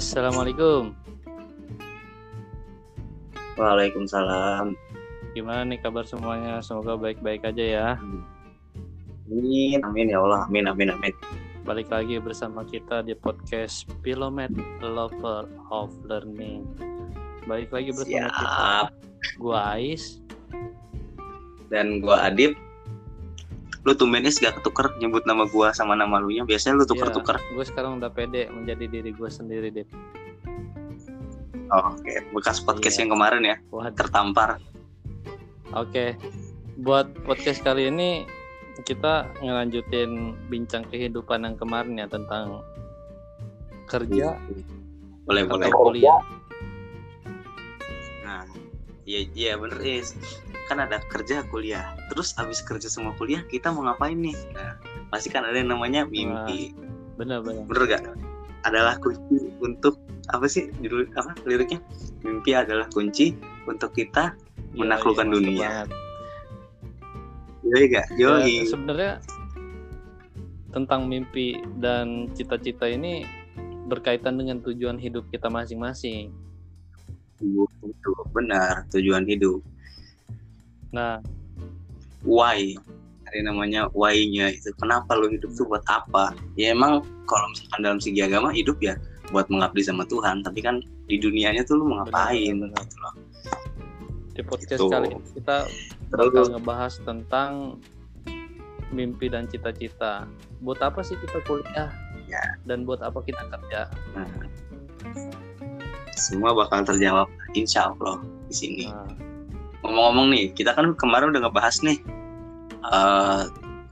Assalamualaikum. Waalaikumsalam. Gimana nih kabar semuanya? Semoga baik-baik aja ya. Amin, amin ya Allah, amin, amin, amin. Balik lagi bersama kita di podcast Pilomet Lover of Learning. Balik lagi bersama kita. Siap. Gua Ais. Dan gua Adib. Lu tumben is gak ketuker nyebut nama gua sama nama lu nya. Biasanya lu tuker-tuker. Gue sekarang udah pede menjadi diri gue sendiri, Dip. Oh, Oke, bekas podcast Iya. yang kemarin ya, Waduh. tertampar. Oke, buat podcast kali ini kita ngelanjutin bincang kehidupan yang kemarin ya tentang kerja Boleh, atau boleh. kuliah. Nah, iya, iya bener is. Kan ada kerja kuliah. Terus abis kerja sama kuliah kita mau ngapain nih? Nah, pasti kan ada yang namanya mimpi. Bener-bener. Bener gak? Adalah kunci untuk apa sih judul apa liriknya? Mimpi adalah kunci untuk kita Menaklukkan Yoi, dunia. Yoi gak? Ya, Yoi. sebenarnya tentang mimpi dan cita-cita ini berkaitan dengan tujuan hidup kita masing-masing. Benar tujuan hidup. Nah, Why? Ada namanya why-nya itu. Kenapa lo hidup tuh buat apa? Ya emang kalau misalkan dalam segi agama hidup ya buat mengabdi sama Tuhan. Tapi kan di dunianya tuh lo mau ngapain? Benar, benar. Gitu loh. di podcast Gitu. kali ini kita bakal ngebahas tentang mimpi dan cita-cita. Buat apa sih kita kuliah? Ya. Dan buat apa kita kerja? Nah, semua bakal terjawab insya Allah di sini. Nah, Ngomong-ngomong nih, kita kan kemarin udah ngebahas nih eh,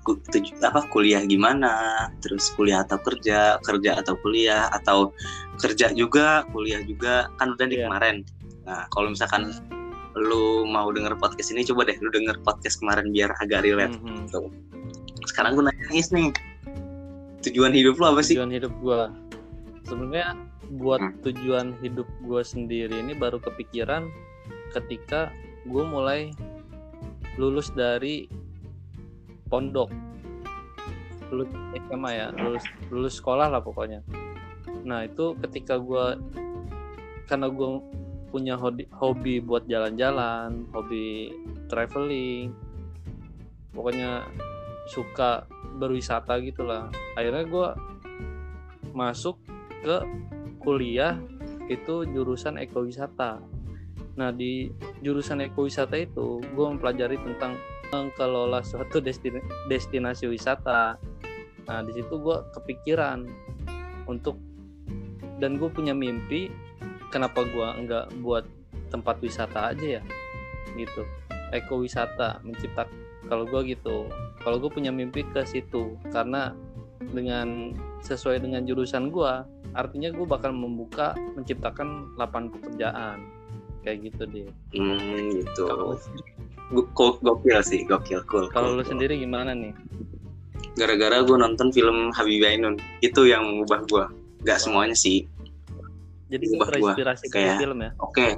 ku- tuju- apa kuliah gimana, terus kuliah atau kerja, kerja atau kuliah, atau kerja juga, kuliah juga, kan udah di Iya. kemarin. Nah, kalau misalkan lu mau denger podcast ini, coba deh lu denger podcast kemarin biar agak relate. mhm. Sekarang gue nanya Is nih, tujuan hidup lu apa sih? tujuan hidup gua sebenarnya buat Hmm. tujuan hidup gua sendiri ini baru kepikiran ketika gue mulai lulus dari pondok. Lulus SMA ya lulus lulus sekolah lah pokoknya. Nah itu ketika gua karena gue punya hobi, hobi buat jalan-jalan hobi traveling pokoknya suka berwisata gitulah akhirnya gue masuk ke kuliah itu jurusan ekowisata nah di jurusan ekowisata itu gue mempelajari tentang mengelola suatu destin- destinasi wisata. Nah di situ gue kepikiran untuk dan gue punya mimpi kenapa gue enggak buat tempat wisata aja ya gitu. Ekowisata menciptakan kalau gue gitu. Kalau gue punya mimpi ke situ karena dengan sesuai dengan jurusan gue artinya gue bakal membuka menciptakan lapangan pekerjaan kayak gitu deh. Hmm, gitu. Gokil sih, gokil, cool. kalau cool, lu cool. sendiri gimana nih? Gara-gara gue nonton film Habibie Ainun itu yang mengubah gue Gak semuanya sih. Jadi lu Ubah gua, terinspirasi dari kayak- film ya? oke.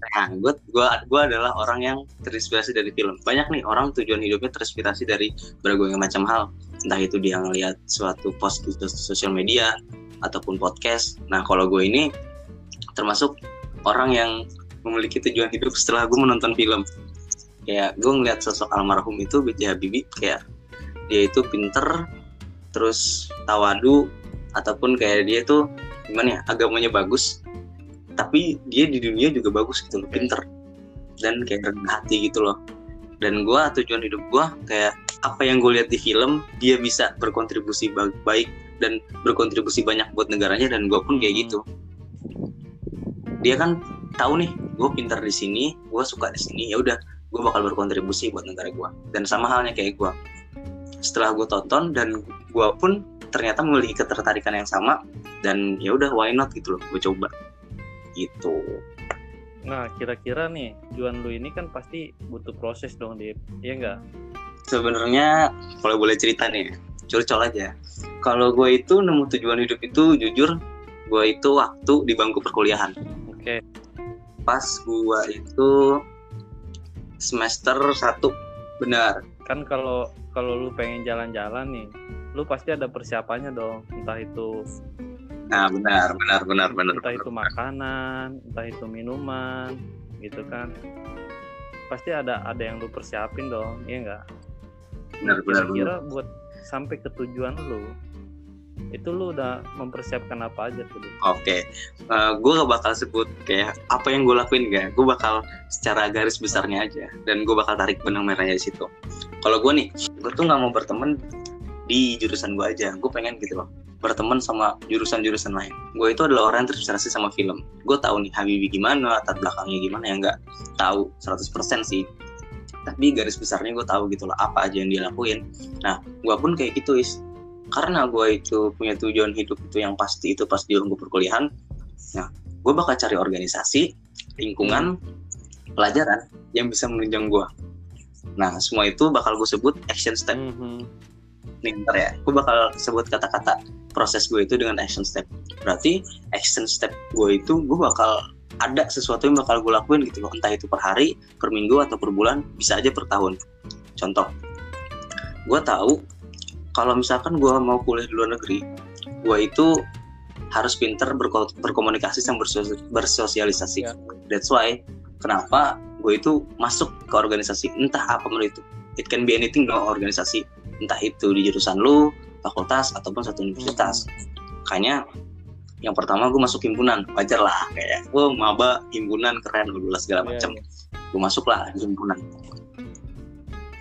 Nah gue gua gua adalah orang yang terinspirasi dari film. Banyak nih orang tujuan hidupnya terinspirasi dari berbagai macam hal. Entah itu dia ngelihat suatu post di sos- sosial media ataupun podcast. Nah kalau gue ini termasuk orang yang memiliki tujuan hidup setelah gue menonton film kayak gue ngeliat sosok almarhum itu B.J. Habibie kayak dia itu pinter terus tawadu ataupun kayak dia tuh gimana ya agamanya bagus tapi dia di dunia juga bagus gitu loh pinter dan kayak rendah hati gitu loh dan gua tujuan hidup gua kayak apa yang gue lihat di film dia bisa berkontribusi ba- baik dan berkontribusi banyak buat negaranya dan gua pun kayak Hmm. gitu dia kan tahu nih gue pinter di sini gue suka di sini ya udah gue bakal berkontribusi buat negara gue dan sama halnya kayak gue setelah gue tonton dan gue pun ternyata memiliki ketertarikan yang sama dan ya udah why not gitu loh gue coba. Gitu. Nah kira-kira nih tujuan lu ini kan pasti butuh proses dong Dip. Iya enggak sebenarnya kalau boleh cerita nih curcol aja. Kalau gue itu nemu tujuan hidup itu jujur gue itu waktu di bangku perkuliahan oke. Pas gue itu semester 1 benar. Kan kalau kalau lu pengen jalan-jalan nih lu pasti ada persiapannya dong. Entah itu nah benar benar benar benar entah itu makanan entah itu minuman gitu kan. Pasti ada ada yang lu persiapin dong iya enggak benar benar kira buat sampai ke tujuan lu itu lu udah mempersiapkan apa aja tuh oke. Okay. uh, gue gak bakal sebut kayak apa yang gue lakuin gak gue bakal secara garis besarnya aja dan gue bakal tarik benang merahnya di situ. Kalau gue nih gue tuh nggak mau berteman di jurusan gue aja. Gue pengen gitu loh berteman sama jurusan-jurusan lain. Gue itu adalah orang yang terinspirasi sama film. Gue tahu nih Habibie gimana latar belakangnya gimana ya nggak tahu 100% sih. Tapi garis besarnya gue tahu gitu loh apa aja yang dia lakuin. Nah gue pun kayak gitu is karena gue itu punya tujuan hidup itu yang pasti itu pas di gue perkuliahan. Nah gue bakal cari organisasi lingkungan pelajaran yang bisa menunjang gue nah semua itu bakal gue sebut action step. Mm -hmm. nih ntar ya. Gue bakal sebut kata-kata proses gue itu dengan action step. Berarti action step gue itu gue bakal ada sesuatu yang bakal gue lakuin gitu loh. Entah itu per hari per minggu atau per bulan bisa aja per tahun. Contoh gue tahu kalau misalkan gue mau kuliah di luar negeri gue itu harus pinter berko berkomunikasi sama bersosialisasi. Ya. that's why kenapa gue itu masuk ke organisasi entah apa menurut itu. It can be anything dong organisasi. Entah itu di jurusan lu fakultas ataupun satu universitas. Makanya yang pertama gue masuk himpunan. Wajar lah kayak gue maba himpunan keren lulus segala iya, macam yeah, yeah. gue masuk lah di himpunan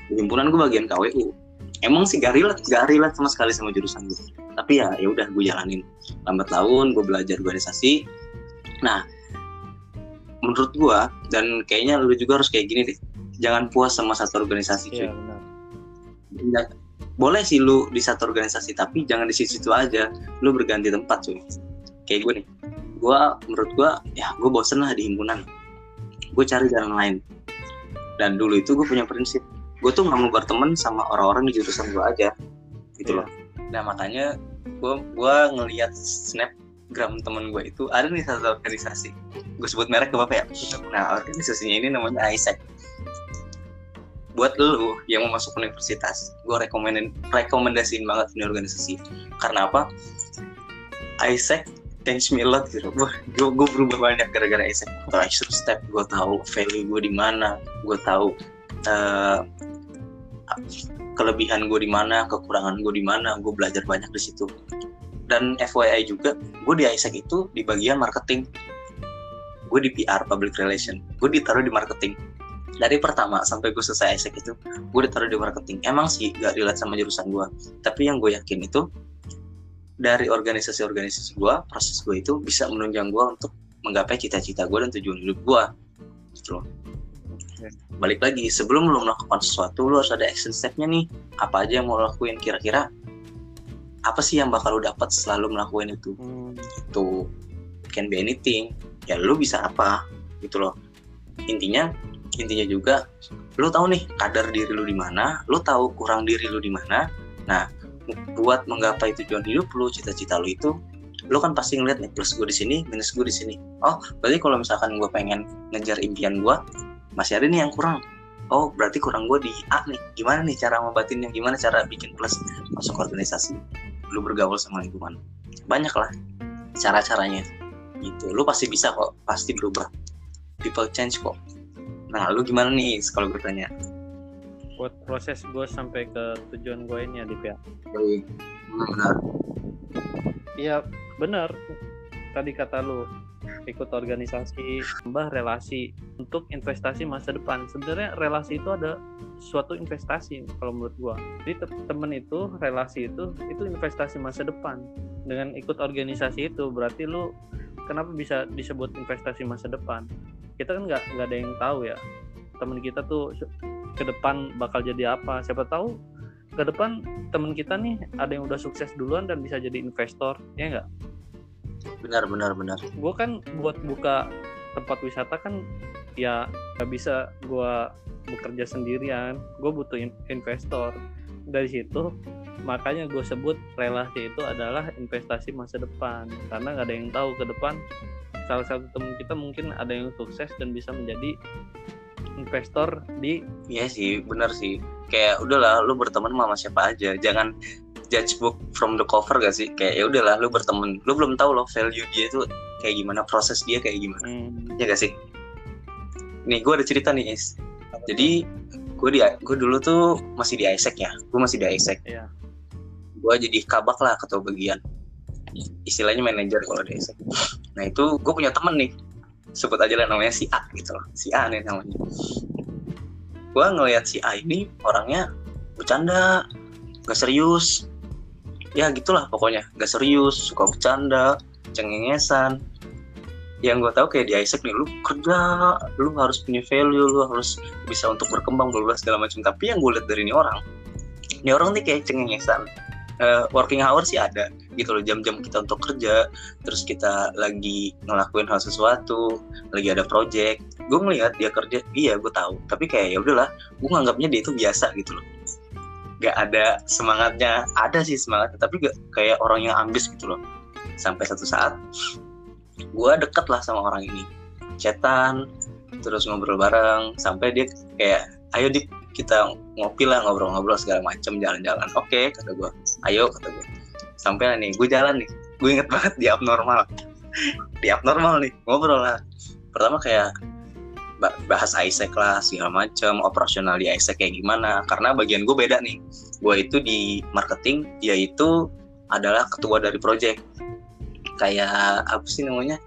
himpunan gue bagian KWU emang sih gak relate gak relate sama sekali sama jurusan gue tapi ya ya udah gue jalanin. Lambat laun gue belajar organisasi. Nah menurut gue dan kayaknya lu juga harus kayak gini deh. Jangan puas sama satu organisasi cuy. Benar. Boleh sih lu di satu organisasi tapi jangan di situ, situ aja. Lu berganti tempat cuy. Kayak gue nih. Gue menurut gue ya gue bosen lah di himpunan. Gue cari jalan lain. Dan dulu itu gue punya prinsip gue tuh nggak mau berteman sama orang-orang di jurusan gue aja gitu loh. Nah makanya gue gue ngelihat snapgram temen gue itu ada nih satu organisasi. Gue sebut merek ke bapak ya? Nah organisasinya ini namanya Isaac buat lu yang mau masuk universitas gue rekomendin rekomendasiin banget ini organisasi. Karena apa? Isaac change me a lot gitu. Gue gue berubah banyak gara-gara Isaac atau action step gue tahu value gue di mana gue tahu uh, kelebihan gue di mana kekurangan gue di mana gue belajar banyak di situ. Dan FYI juga gue di Isaac itu di bagian marketing. Gue di PR public relation. Gue ditaruh di marketing. Dari pertama sampai gue selesai Isaac itu gue ditaruh di marketing. Emang sih gak relate sama jurusan gue tapi yang gue yakin itu dari organisasi-organisasi gue proses gue itu bisa menunjang gue untuk menggapai cita-cita gue dan tujuan hidup gue gitu loh balik lagi sebelum lo melakukan sesuatu lo harus ada action stepnya nih. Apa aja yang mau lo lakuin? Kira-kira apa sih yang bakal lo dapat selalu melakukan itu? Hmm. itu can be anything. Ya lo bisa apa? Gitu loh. Intinya intinya juga lo tahu nih kadar diri lo di mana lo tahu kurang diri lo di mana. Nah buat menggapai tujuan hidup lo cita-cita lo itu lo kan pasti ngeliat nih plus gue di sini minus gue di sini. Oh berarti kalau misalkan gue pengen ngejar impian gue masih ada nih yang kurang. Oh berarti kurang gue di A nih. Gimana nih cara ngobatinnya gimana cara bikin plus masuk organisasi? Lu bergaul sama lingkungan. Banyak lah cara-caranya. Gitu. Lu pasti bisa kok. Pasti berubah. People change kok. Nah, lu gimana nih kalau gue tanya? Buat proses gue sampai ke tujuan gue ini ya, Dip ya. Benar. Iya, benar. Tadi kata lu ikut organisasi, tambah relasi untuk investasi masa depan. Sebenarnya relasi itu ada suatu investasi kalau menurut gua. Jadi temen itu, relasi itu, itu investasi masa depan. Dengan ikut organisasi itu berarti lu kenapa bisa disebut investasi masa depan? kita kan nggak nggak ada yang tahu ya teman kita tuh ke depan bakal jadi apa siapa tahu ke depan teman kita nih ada yang udah sukses duluan dan bisa jadi investor ya nggak benar benar benar. Gue kan buat buka tempat wisata kan ya nggak bisa gue bekerja sendirian. Gue butuh investor. Dari situ makanya gue sebut relasi itu adalah investasi masa depan. Karena nggak ada yang tahu ke depan salah satu teman kita mungkin ada yang sukses dan bisa menjadi investor di iya sih benar sih. Kayak udahlah lu berteman sama siapa aja. Jangan judge book from the cover gak sih? Kayak ya udahlah lu berteman. Lu belum tahu loh value dia itu kayak gimana proses dia kayak gimana. Hmm. ya gak sih? Nih gue ada cerita nih is jadi gue di gue dulu tuh masih di ISEC ya. Gue masih di ISEC Iya. gue jadi kabak lah ketua bagian. Istilahnya manajer kalau di ISEC nah itu gue punya temen nih. Sebut aja lah namanya si A gitu loh. Si A nih namanya. Gue ngelihat si A ini orangnya bercanda gak serius ya gitulah pokoknya. Gak serius suka bercanda cengengesan. Yang gue tahu kayak di Isaac nih lu kerja lu harus punya value lu harus bisa untuk berkembang bla segala macam. Tapi yang gue lihat dari ini orang ini orang nih kayak cengengesan. Eh, working hour sih ada gitu loh. Jam-jam kita untuk kerja terus kita lagi ngelakuin hal sesuatu lagi ada project. Gue ngeliat dia kerja iya gue tahu. Tapi kayak ya udahlah gue nganggapnya dia itu biasa gitu loh gak ada semangatnya. Ada sih semangatnya tapi gak kayak orang yang ambis gitu loh. Sampai satu saat gue deket lah sama orang ini. Chatan terus ngobrol bareng sampai dia kayak ayo di kita ngopi lah ngobrol-ngobrol segala macem jalan-jalan. Oke kata gue ayo kata gue sampai lah nih gue jalan nih. Gue inget banget di abnormal. Di abnormal nih ngobrol lah. Pertama kayak bahas Isaac lah segala macem operasional di Isaac kayak gimana. Karena bagian gue beda nih. Gue itu di marketing dia itu adalah ketua dari project. Kayak apa sih namanya?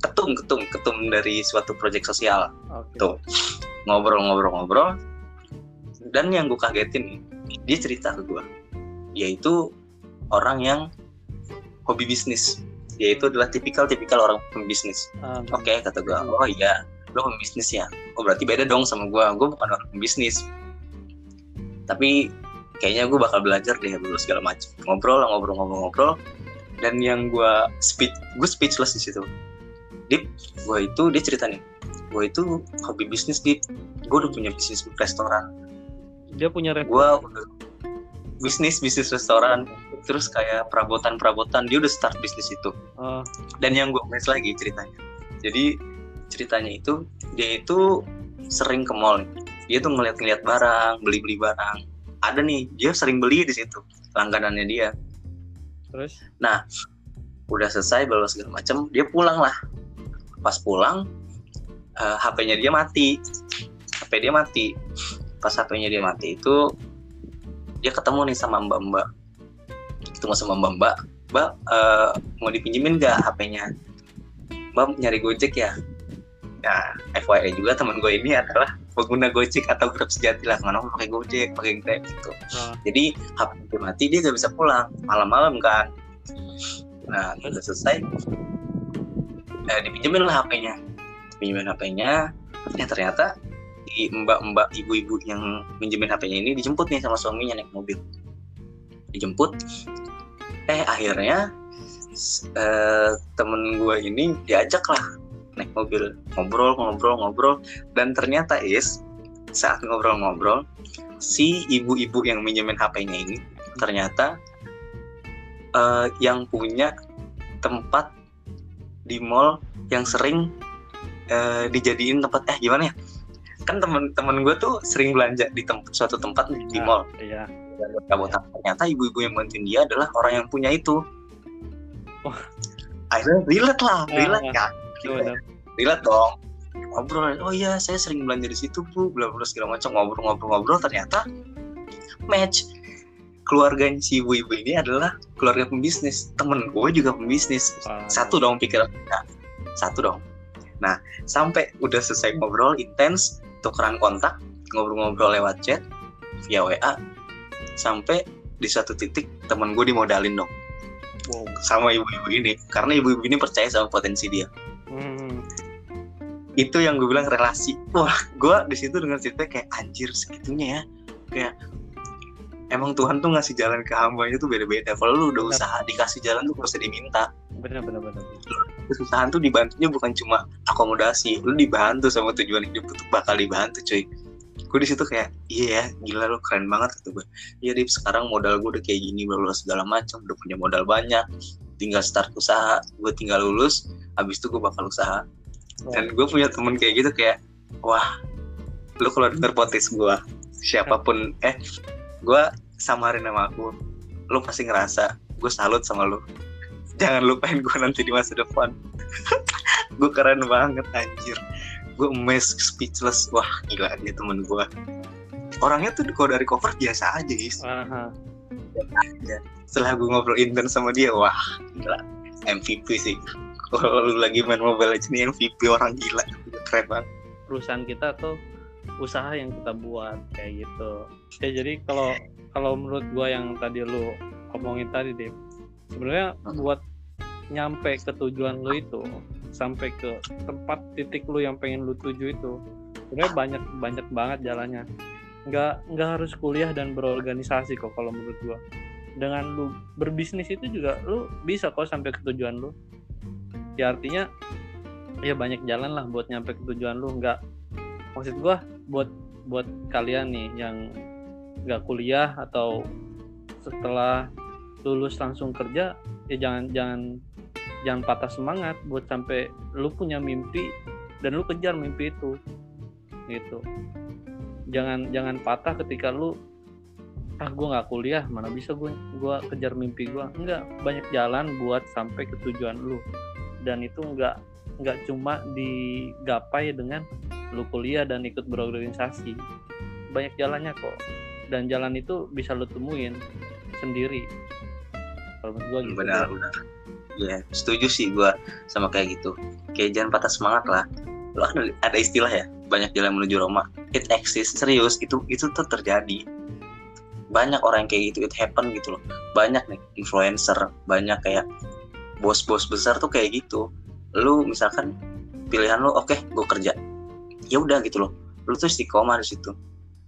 Ketum ketum ketum dari suatu project sosial. Oke. Tuh. ngobrol-ngobrol-ngobrol. Dan yang gue kagetin nih dia cerita ke gue dia itu orang yang hobi bisnis. Dia itu adalah tipikal-tipikal orang pembisnis. Ah, oke kata gue oh iya lo pembisnis ya. Oh berarti beda dong sama gue gue bukan orang pembisnis. Tapi kayaknya gue bakal belajar deh dulu segala macam. Ngobrol lah ngobrol-ngobrol-ngobrol dan yang gue speech gue speechless di situ. Dip gue itu dia cerita nih. Gue itu hobi bisnis Dip. Gue udah punya bisnis restoran. Dia punya rep- gue udah bisnis bisnis restoran. Terus kayak perabotan perabotan dia udah start bisnis itu. Ah, dan yang gue miss lagi ceritanya. Jadi ceritanya itu dia itu sering ke mall nih. dia tuh ngeliat-ngeliat barang beli-beli barang. Ada nih dia sering beli di situ langganannya dia. Terus? Udah selesai bawa segala macam dia pulang lah. Pas pulang eh, HP-nya dia mati. HP dia mati. Pas HP-nya dia mati itu dia ketemu nih sama mbak-mbak ketemu sama mbak-mbak mbak. Eh, mau dipinjemin nggak HP-nya mbak nyari gojek ya nah FYI juga teman gue ini adalah pengguna gojek atau grab sejati lah. Mana pakai gojek pakai grab gitu. Ah, jadi HP dia mati dia gak bisa pulang. Malam-malam kan? Nah udah selesai. Eh, dipinjemin lah HP-nya dipinjemin HP-nya ya ternyata di mbak-mbak ibu-ibu yang minjemin HP-nya ini dijemput nih sama suaminya naik mobil. Dijemput. Eh akhirnya eh, temen gue ini diajak lah naik mobil ngobrol ngobrol ngobrol. Dan ternyata is saat ngobrol-ngobrol si ibu-ibu yang minjemin HP-nya ini ternyata eh, yang punya tempat di mall yang sering eh, dijadiin tempat eh gimana ya? Kan temen-temen gue tuh sering belanja di tem- suatu tempat nih, di ah, mall. iya. Dan perabotan ternyata ibu-ibu yang bantuin dia adalah orang yang punya itu. Wah. akhirnya relate lah relate Ah, kan benar relate dong. Ngobrol oh iya saya sering belanja di situ bu bla bla segala macam. Ngobrol-ngobrol-ngobrol ternyata match keluarganya si ibu-ibu ini adalah keluarga pembisnis. Temen gue juga pembisnis. Wah, satu dong pikiran kita satu dong. Nah sampai udah selesai ngobrol intens tukeran kontak ngobrol-ngobrol lewat chat via WA sampai di suatu titik temen gue dimodalin dong. Wow. Sama ibu-ibu ini. Karena ibu-ibu ini percaya sama potensi dia itu yang gue bilang relasi. Wah gue di situ dengan cerita kayak anjir segitunya ya. Kayak emang Tuhan tuh ngasih jalan ke hambanya tuh beda-beda. Kalau lu udah Benar. usaha dikasih jalan tuh gak usah diminta. Benar benar benar. Kesusahan tuh dibantunya bukan cuma akomodasi lu dibantu sama tujuan hidup tuh bakal dibantu cuy. Gue di situ kayak iya ya gila lu keren banget kata gue iya Dip sekarang modal gue udah kayak gini baru segala macam udah punya modal banyak tinggal start usaha gue tinggal lulus habis itu gue bakal usaha dan gue punya temen kayak gitu kayak wah lu kalau denger podcast gue siapa pun eh gue samarin nama aku lu pasti ngerasa gue salut sama lu. Jangan lupain gue nanti di masa depan. Gue keren banget anjir. Gue amazed speechless. Wah gila dia temen gue orangnya tuh kalau dari cover biasa aja guys. Aha. setelah gue ngobrol intens sama dia wah gila. MVP sih kalau lu lagi main mobile legends ini MVP orang gila. Keren banget. Perusahaan kita atau usaha yang kita buat kayak gitu. Ya jadi kalau kalau menurut gua yang tadi lu omongin tadi deh sebenarnya Hmm. buat nyampe ke tujuan lu itu sampai ke tempat titik lu yang pengen lu tuju itu sebenarnya banyak banyak banget jalannya. Nggak nggak harus kuliah dan berorganisasi kok kalau menurut gua. Dengan lu berbisnis itu juga lu bisa kok sampai ke tujuan lu ya artinya ya banyak jalan lah buat nyampe ke tujuan lu. Nggak maksud gua buat buat kalian nih yang nggak kuliah atau setelah lulus langsung kerja ya jangan jangan jangan patah semangat buat sampai lu punya mimpi dan lu kejar mimpi itu. Gitu. Jangan jangan patah ketika lu ah gue nggak kuliah mana bisa gue gua kejar mimpi gue enggak banyak jalan buat sampai ke tujuan lu dan itu enggak nggak cuma digapai dengan lu kuliah dan ikut berorganisasi. Banyak jalannya kok. Dan jalan itu bisa lu temuin sendiri. Kalau menurut gua gitu. Benar benar. Ya setuju sih gue sama kayak gitu. Kayak jangan patah semangat lah. Lo kan ada istilah ya banyak jalan menuju Roma. It exists serius itu itu tuh terjadi. Banyak orang yang kayak gitu it happen gitu loh. Banyak nih influencer banyak kayak bos-bos besar tuh kayak gitu. Lu misalkan pilihan lu oke gue kerja. Ya udah gitu loh. Lu tuh istiqomah di situ.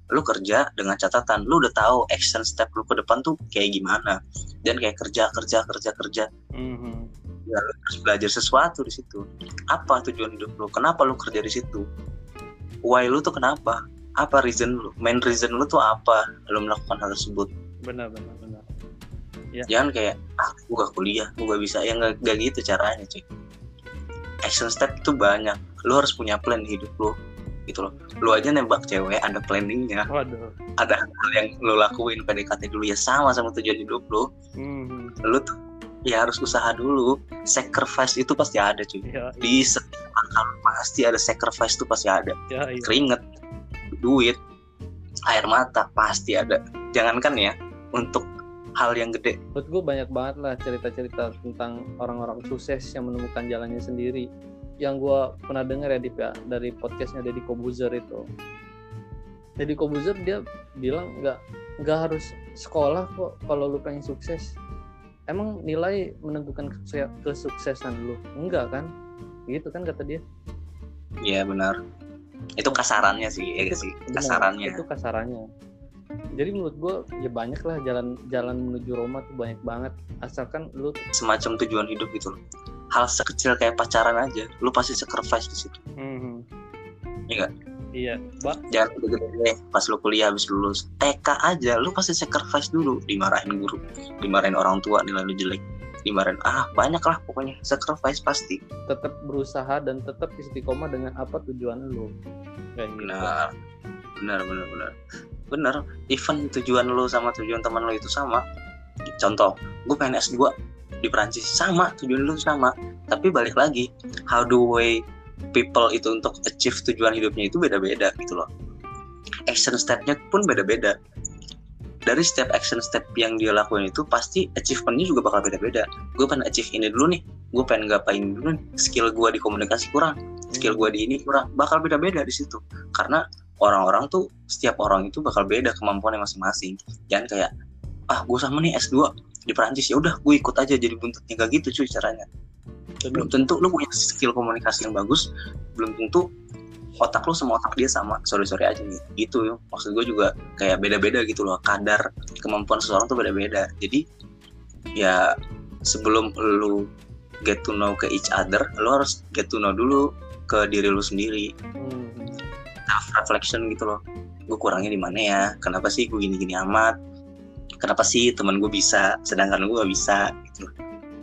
Lu kerja dengan catatan. Lu udah tahu action step lu ke depan tuh kayak gimana. Dan kayak kerja kerja kerja kerja. Mhm. ya lu harus belajar sesuatu di situ. Apa tujuan hidup lu? Kenapa lu kerja di situ? Why lu tuh kenapa? Apa reason lu? Main reason lu tuh apa? Lu melakukan hal tersebut. Benar benar benar jangan kayak ah gua gak kuliah gua gak bisa. Ya nggak nggak gitu caranya cuy. Action step itu banyak. Lu harus punya plan hidup lu gitu loh. Lu aja nembak cewek ada planningnya. Waduh. Ada hal yang lu lakuin PDKT dulu ya sama sama tujuan hidup lu. Mhm. lu tuh ya harus usaha dulu. Sacrifice itu pasti ada cuy. Ya di setiap akal pasti ada sacrifice itu pasti ada. Ya iya. keringet duit air mata pasti ada. Jangankan ya untuk hal yang gede. Menurut gue banyak banget lah cerita-cerita tentang orang-orang sukses yang menemukan jalannya sendiri. Yang gue pernah dengar ya Dip ya dari podcastnya Deddy Kobuzer itu. Deddy Kobuzer dia bilang nggak nggak harus sekolah kok kalau lu pengen sukses. Emang nilai menentukan kesukse- kesuksesan lu? Enggak kan? Gitu kan kata dia. Ya benar. Itu kasarannya sih ya Itu- sih Benar, kasarannya. itu kasarannya jadi menurut gue ya banyak lah jalan jalan menuju Roma tuh banyak banget. Asalkan lu semacam tujuan hidup gitu loh. Hal sekecil kayak pacaran aja lu pasti sacrifice di situ. Mhm. Iya iya. Mbak jangan gede-gede pas lu kuliah habis lulus TK aja lu pasti sacrifice dulu. Dimarahin guru dimarahin orang tua nilai lu jelek. Dimarahin ah banyak lah pokoknya. Sacrifice pasti. Tetap berusaha dan tetap istiqomah dengan apa tujuan lu. Kayak gitu. Benar benar benar benar. Benar even tujuan lu sama tujuan teman lu itu sama. Contoh gue pengen S2 di Perancis sama tujuan lu sama. Tapi balik lagi how the way people itu untuk achieve tujuan hidupnya itu beda-beda gitu loh. Action stepnya pun beda-beda. Dari setiap action step yang dia lakuin itu pasti achievementnya juga bakal beda-beda. Gue pengen achieve ini dulu nih. Gue pengen ngapain dulu nih? Skill gue di komunikasi kurang. Skill gue di ini kurang. Bakal beda-beda di situ. Karena orang-orang tuh setiap orang itu bakal beda kemampuannya masing-masing. Jangan kayak ah gue sama nih S2 di Perancis ya udah gue ikut aja jadi buntutnya. Gak gitu cuy caranya. Belum tentu lu punya skill komunikasi yang bagus belum tentu otak lu sama otak dia sama. Sorry sorry aja nih. Gitu ya maksud gue juga kayak beda-beda gitu loh. Kadar kemampuan seseorang tuh beda-beda. Jadi ya sebelum lu get to know ke each other lu harus get to know dulu ke diri lu sendiri. Mhm. Self reflection gitu loh. Gue kurangnya di mana ya? Kenapa sih gue gini-gini amat? Kenapa sih teman gue bisa sedangkan gue gak bisa gitu loh.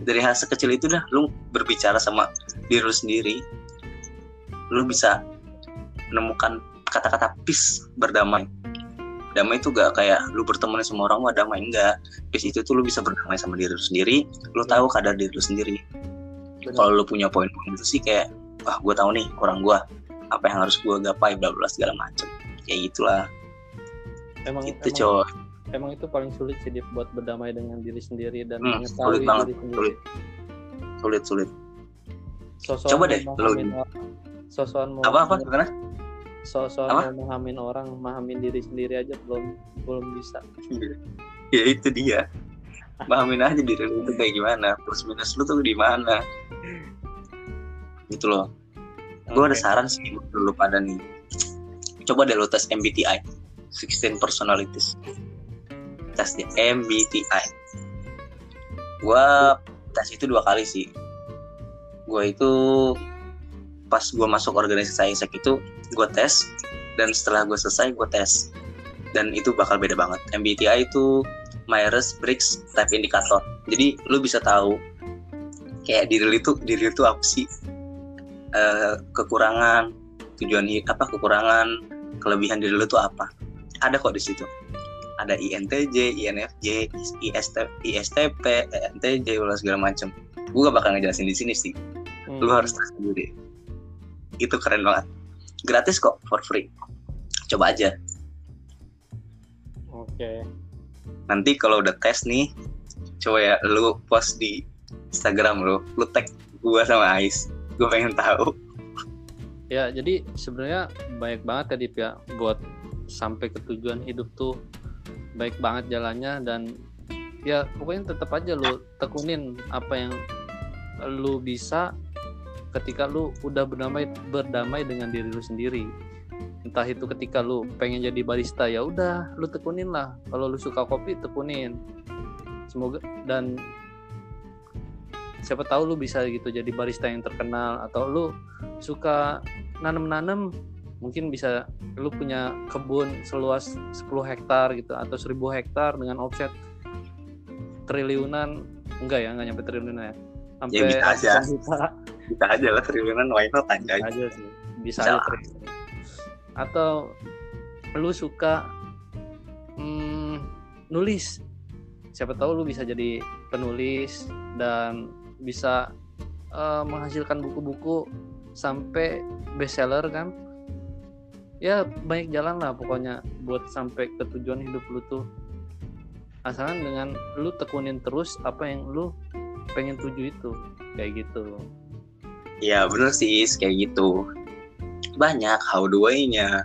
dari hal sekecil itu dah lu berbicara sama diri lu sendiri lu bisa menemukan kata-kata peace berdamai. Damai itu gak kayak lu berteman sama orang wah damai. Enggak peace itu tuh lu bisa berdamai sama diri lu sendiri lu tahu kadar diri lu sendiri. Kalau lu punya poin-poin itu sih kayak wah gue tahu nih kurang gue apa yang harus gue gapai bla bla segala macem. Kayak gitulah. Emang itu emang, cowok emang itu paling sulit sih buat berdamai dengan diri sendiri dan Hmm, mengetahui sulit banget, diri sendiri. sulit. sulit sulit. Sosokan Coba deh, lu- orang. Sosokan mau apa apa gimana? sosokan Apa? mau memahamin orang memahamin diri sendiri aja belum belum bisa. Ya itu dia. Pahamin aja diri lu itu kayak gimana? Plus minus lu tuh di mana? Gitu loh gue ada Oke. saran sih buat lu pada nih. Coba deh lu tes MBTI 16 personalities. Tes deh MBTI gue tes itu dua kali sih. Gue itu pas gue masuk organisasi ISEC itu gue tes dan setelah gue selesai gue tes. Dan itu bakal beda banget. MBTI itu Myers Briggs Type Indicator. Jadi lu bisa tahu kayak diri lu itu diri lu itu apa sih Eh, kekurangan tujuan apa kekurangan kelebihan diri lu itu apa ada kok di situ ada INTJ, INFJ, IST, ISTP, ENTJ, ulah segala macem. Gue gak bakal ngejelasin di sini sih. Hmm. Lu harus tes sendiri. Itu keren banget. Gratis kok, for free. Coba aja. oke Nanti kalau udah tes nih, coba ya lu post di Instagram lu, lu tag gua sama Ais. Gue pengen tahu. ya jadi sebenarnya baik banget ya Dip ya buat sampai ke tujuan hidup tuh baik banget jalannya dan ya pokoknya tetap aja lu tekunin apa yang lu bisa ketika lu udah berdamai berdamai dengan diri lu sendiri. Entah itu ketika lu pengen jadi barista ya udah lu tekunin lah. Kalau lu suka kopi tekunin. Semoga dan siapa tahu lu bisa gitu jadi barista yang terkenal atau lu suka nanem-nanem mungkin bisa lu punya kebun seluas 10 hektar gitu atau 1000 hektar dengan offset triliunan enggak ya enggak nyampe triliunan ya sampai Ya, bisa aja. juta Kita aja lah triliunan, why not aja. aja sih bisa Bisa aja triliunan. atau lu suka hmm, nulis siapa tahu lu bisa jadi penulis dan bisa eh, menghasilkan buku-buku sampai bestseller kan ya banyak jalan lah pokoknya buat sampai ke tujuan hidup lu tuh asalkan dengan lu tekunin terus apa yang lu pengen tuju itu kayak gitu Iya bener sih, kayak gitu. Banyak how the way-nya.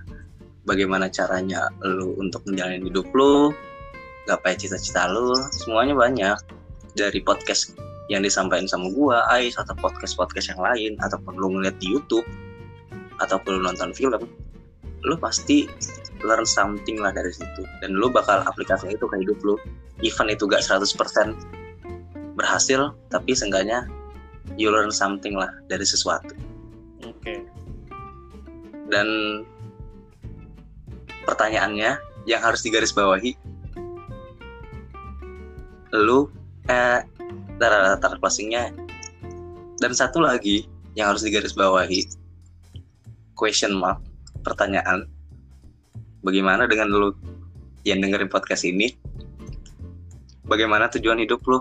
Bagaimana caranya lu untuk menjalani hidup lu, gapai cita-cita lu, semuanya banyak. Dari podcast yang disampaikan sama gua, Ais, atau podcast-podcast yang lain, ataupun lu ngeliat di Youtube, ataupun lu nonton film, lu pasti learn something lah dari situ. Dan lu bakal aplikasinya itu ke hidup lu. Even itu gak 100% berhasil, tapi seenggaknya you learn something lah dari sesuatu oke dan pertanyaannya yang harus digarisbawahi lu eh tar tar closingnya dan satu lagi yang harus digarisbawahi question mark pertanyaan. Bagaimana dengan lu yang dengerin podcast ini? Bagaimana tujuan hidup lu?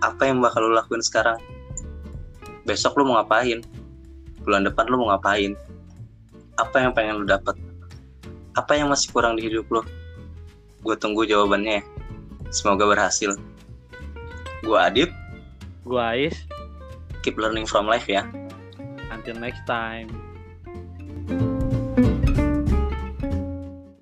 Apa yang bakal lu lakuin sekarang? Besok lu mau ngapain? Bulan depan lu mau ngapain? Apa yang pengen lu dapet? Apa yang masih kurang di hidup lu? Gue tunggu jawabannya ya. semoga berhasil gue Adip gua Ais. Keep learning from life ya. Until next time